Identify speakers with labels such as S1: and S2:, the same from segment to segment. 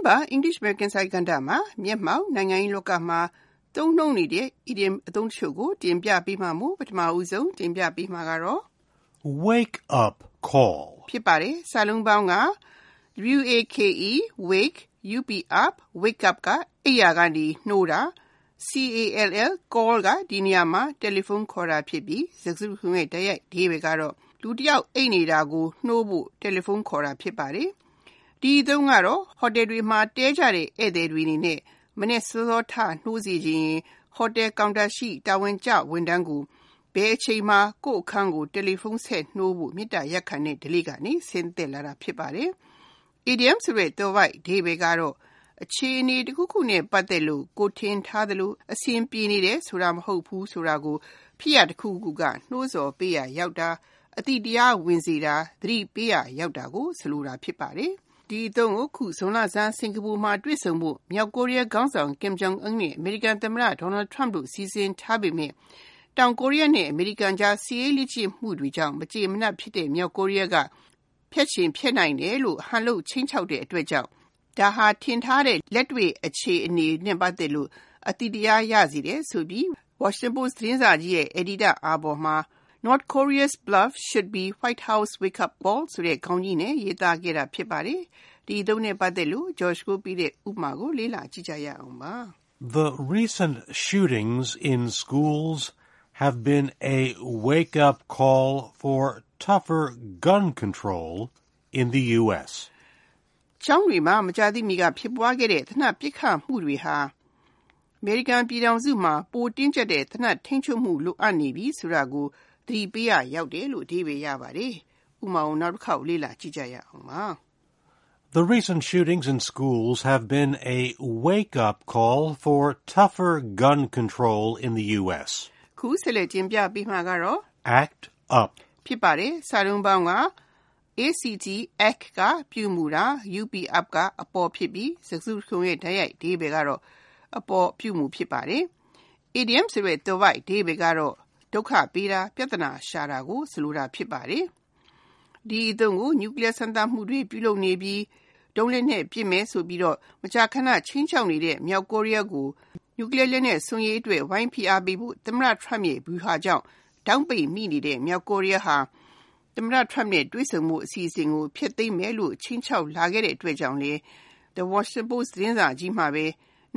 S1: တင်းပါ English American စာကဏ္ဍမှာမျက်မှောက်နိုင်ငံရေးလောကမှာသုံးနှုန်းနေတဲ့ idiom အသုံးတချို့ကိုတင်ပြပေးမှာမို့ပထမဦးဆုံးတင်ပြပေးမှာကတော့
S2: Wake up call.
S1: ဖြစ်ပါတယ်စာလုံးပေါင်းက wake wake up up wake up ကအိယာကနေနှိုးတာ call call ကဒီနေရာမှာတယ်လီဖုန်းခေါ်တာဖြစ်ပြီးစကားစုတခုရဲ့တိုက်ရိုက်အဓိပ္ပာယ်ကတော့လူတစ်ယောက်အိပ်နေတာကိုနှိုးဖို့တယ်လီဖုန်းခေါ်တာဖြစ်ပါတယ် ဒီအသုံးကတော့ဟိုတယ်တွေမှာတဲကြတဲ့ဧည့်သည်တွေအနေနဲ့မနေ့စောစောထနှိုးစီခြင်းဟိုတယ်ကောင်တာရှိတာဝန်ကျဝန်ထမ်းကိုဘယ်အချိန်မှကိုယ့်အခန်းကိုတယ်လီဖုန်းဆက်နှိုးဖို့မြစ်တာရက်ခံတဲ့ဒလိကနေဆင်းသက်လာတာဖြစ်ပါတယ်။ idiom ဆိုတဲ့တော့ right ဒီဘေကတော့အခြေအနေတစ်ခုခုနဲ့ပတ်သက်လို့ကိုထင်ထားသလိုအဆင်ပြေနေတယ်ဆိုတာမဟုတ်ဘူးဆိုတာကိုဖြစ်ရတစ်ခုခုကနှိုးဆော်ပေးရရောက်တာအတိတရားဝင်စေတာသတိပေးရရောက်တာကိုဆိုလိုတာဖြစ်ပါတယ်။ ဒီအသုံးကိုခုဇွန်လဆန်းစင်ကာပူမှာတွေ့ဆုံဖို့မြောက်ကိုရီးယားခေါင်းဆောင် Kim Jong Un နဲ့အမေရိကန်သမ္မတ Donald Trump တို့စီစဉ်ထားပေမဲ့တောင်ကိုရီးယားနဲ့အမေရိကန်ကြားစီးရေးလိချမှုတွေကြောင့်မကြေမနပ်ဖြစ်တဲ့မြောက်ကိုရီးယားကဖျက်ချင်ဖျက်နိုင်တယ်လို့ဟန်လို့ချင်းချောက်တဲ့အတွက်ကြောင့်ဒါဟာထင်ထားတဲ့လက်တွေ့အခြေအနေနဲ့ပတ်သက်လို့အတိတရားရစီတယ်ဆိုပြီး Washington Post သတင်းစာကြီးရဲ့ editor အာဘော်မှာ North Korea's bluff should be White House wake up call ဆိုတဲ့ခေါင်းကြီးနဲ့ရေးသားခဲ့တာဖြစ်ပါတယ်။ဒီအသုံးနဲ့ပတ်သက်လို့ George ကိုပြီးတဲ့ဥပမာကိုလေ့လာကြည့်ကြရအောင်ပါ။
S2: The recent shootings in schools have been a wake up call for tougher gun control in the U.S.
S1: ကျောင်းတွေမှာမကြာသေးမီကဖြစ်ပွားခဲ့တဲ့သနက်ပစ်ခတ်မှုတွေဟာအမေရိကန်ပြည်ထောင်စုမှာပိုတင်းကျပ်တဲ့သနက်ထိန်းချုပ်မှုလိုအပ်နေပြီဆိုတာကို
S2: the recent shootings in schools have been a wake up call for tougher gun control in the U.S. Act Up.
S1: ACT Act ကပြုမူတာ UP Up ကအပေါ်ဖြစ်ပြီးစစ်စုခုံရဲ့တိုက်ရိုက်ဒီဘက်ကတော့အပေါ်ပြုမူဖြစ်ပါတယ်။ idiom ဆိုတဲ့တော့ဒီဘက်ကတော့ ဒုက္ခပေးတာပြဿနာရှာတာကိုဆိုလိုတာဖြစ်ပါတယ်။ဒီအသုံးကိုနျူကလ িয়ার စမ်းသပ်မှုတွေပြုလုပ်နေပြီးဒုံးလက်နဲ့ပြစ်မယ်ဆိုပြီးတော့မကြာခဏချင်းချောက်နေတဲ့မြောက်ကိုရီးယားကိုနျူကလ িয়ার လက်နဲ့ဆွန်ရေးအတွက်ဝိုင်းဖိအားပေးဖို့သမ္မတ Trump ရဲ့ဘူဟာကြောင့်တောင်းပိတ်မိနေတဲ့မြောက်ကိုရီးယားဟာသမ္မတ Trump နဲ့တွေ့ဆုံမှုအစီအစဉ်ကိုဖျက်သိမ်းမယ်လို့ချင်းချောက်လာခဲ့တဲ့အတွက်ကြောင့်လေ The Washington Post သတင်းစာကြီးမှာပဲ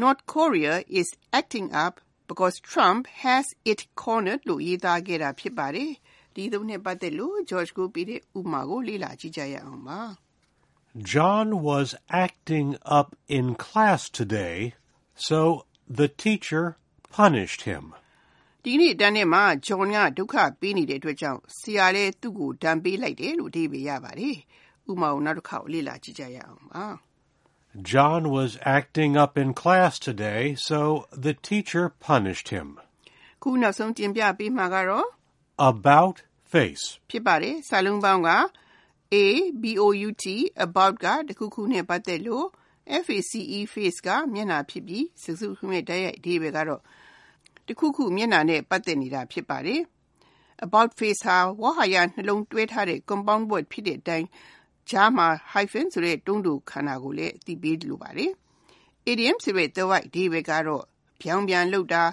S1: North Korea is acting up because Trump has it cornered လို့ရေးသားခဲ့တာဖြစ်ပါတယ်။ဒီသုံးနဲ့ပတ်သက်လို့ George ကိုပြီးတဲ့ဥမာကိုလေ့လာကြည့်ကြရအောင်ပါ။
S2: John was acting up in class today, so the teacher punished him.
S1: ဒီနေ့တန်းထဲမှာ John ကဒုက္ခပေးနေတဲ့အတွက်ကြောင့်ဆရာလည်းသူ့ကိုဒဏ်ပေးလိုက်တယ်လို့အဓိပ္ပာယ်ရပါတယ်။ဥပမာကိုနောက်တစ်ခေါက်လေ့လာကြည့်ကြရအောင်ပါ။
S2: John was acting up in class today, so the teacher punished him.
S1: ခုနောက်ဆုံးတင်ပြပေးမှာကတော့
S2: About face.
S1: ဖြစ်ပါတယ်။စာလုံးပေါင်းက A B O U T about ကတခုခုနဲ့ပတ်သက်လို့ F A C E face ကမျက်နှာဖြစ်ပြီးစကားစုခုရဲ့တိုက်ရိုက်အဓိပ္ပာယ်ကတော့တခုခုမျက်နှာနဲ့ပတ်သက်နေတာဖြစ်ပါတယ်။ about face ဟာဝါဟာရနှလုံးတွဲထားတဲ့ compound word ဖြစ်တဲ့အတိုင်း ကြားမှာ hyphen ဆိုတဲ့တွန်းတူခန္ဓာကိုလည်းအသိပေးလိုပါတယ်။ idiom ဆိုတဲ့ the right ဒီဘက်ကတော့ပြောင်းပြန်လုပ်တာ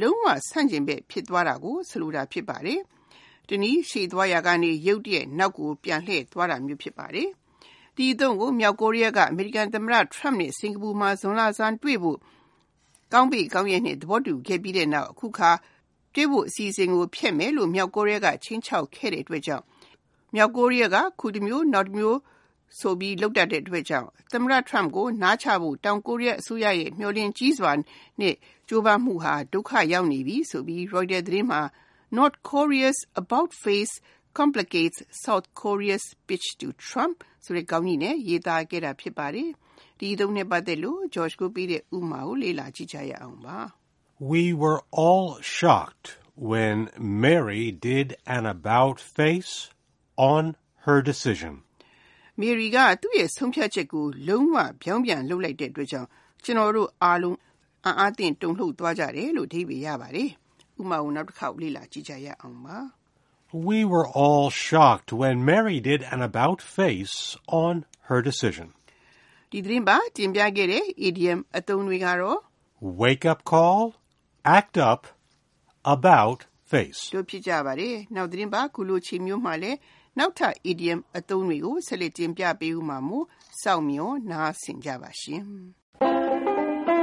S1: လုံးဝဆန့်ကျင်ဘက်ဖြစ်သွားတာကိုဆိုလိုတာဖြစ်ပါတယ်။တနည်းရှေ့သွားရာကနေရုတ်တရက်နောက်ကိုပြန်လှည့်သွားတာမျိုးဖြစ်ပါတယ်။ဒီအသုံးကိုမြောက်ကိုရီးယားကအမေရိကန်သမ္မတ Trump နဲ့စင်ကာပူမှာဇွန်လဆန်းတွေ့ဖို့ကောင်းပြီကောင်းရဲ့နဲ့သဘောတူခဲ့ပြီးတဲ့နောက်အခုခါတွေ့ဖို့အစီအစဉ်ကိုဖျက်မယ်လို့မြောက်ကိုရီးယားကချင်းချောက်ခဲ့တဲ့အတွက်ကြောင့် မြောက်ကိုရီးယားကခုတစ်မျိုးနောက်တစ်မျိုးဆိုပြီးလောက်တတ်တဲ့အတွက်ကြောင့်သမ္မတ Trump ကိုနားချဖို့တောင်ကိုရီးယားအစိုးရရဲ့မျှော်လင့်ကြီးစွာနဲ့ကြိုးပမ်းမှုဟာဒုက္ခရောက်နေပြီဆိုပြီး Reuters သတင်းမှာ North Korea's about face complicates South Korea's pitch to Trump ဆိုတဲ့ခေါင်းကြီးနဲ့ရေးသားခဲ့တာဖြစ်ပါတယ်။ဒီသုံးနဲ့ပတ်သက်လို့ George ကိုပြီးတဲ့ဥမာကိုလေ့လာကြည့်ကြရအောင်ပါ။
S2: We were all shocked when Mary did an about face on her decision.
S1: Mary ကသူ့ရဲ့ဆုံးဖြတ်ချက်ကိုလုံးဝပြောင်းပြန်လုပ်လိုက်တဲ့အတွက်ကြောင့်ကျွန်တော်တို့အားလုံးအံ့အားသင့်တုန်လှုပ်သွားကြတယ်လို့အဓိပ္ပာယ်ရပါတယ်။ဥပမာကိုနောက်တစ်ခေါက်လေ့လာကြည့်ကြရအောင်ပါ။
S2: We were all shocked when Mary did an about face on her decision.
S1: ဒီသတင်းပါတင်ပြခဲ့တဲ့ idiom အသုံးတွေကတော့
S2: wake up call, act up, about face.
S1: တို့ဖြစ်ကြပါတယ်။နောက်သတင်းပါခုလိုချိန်မျိုးမှာလဲ နောက်ထပ် idiom အသုံးတွေကိုဆက်လက်တင်ပြပေးဦးမှာမို့စောင့်မျှော်နားဆင်ကြပါရှင်။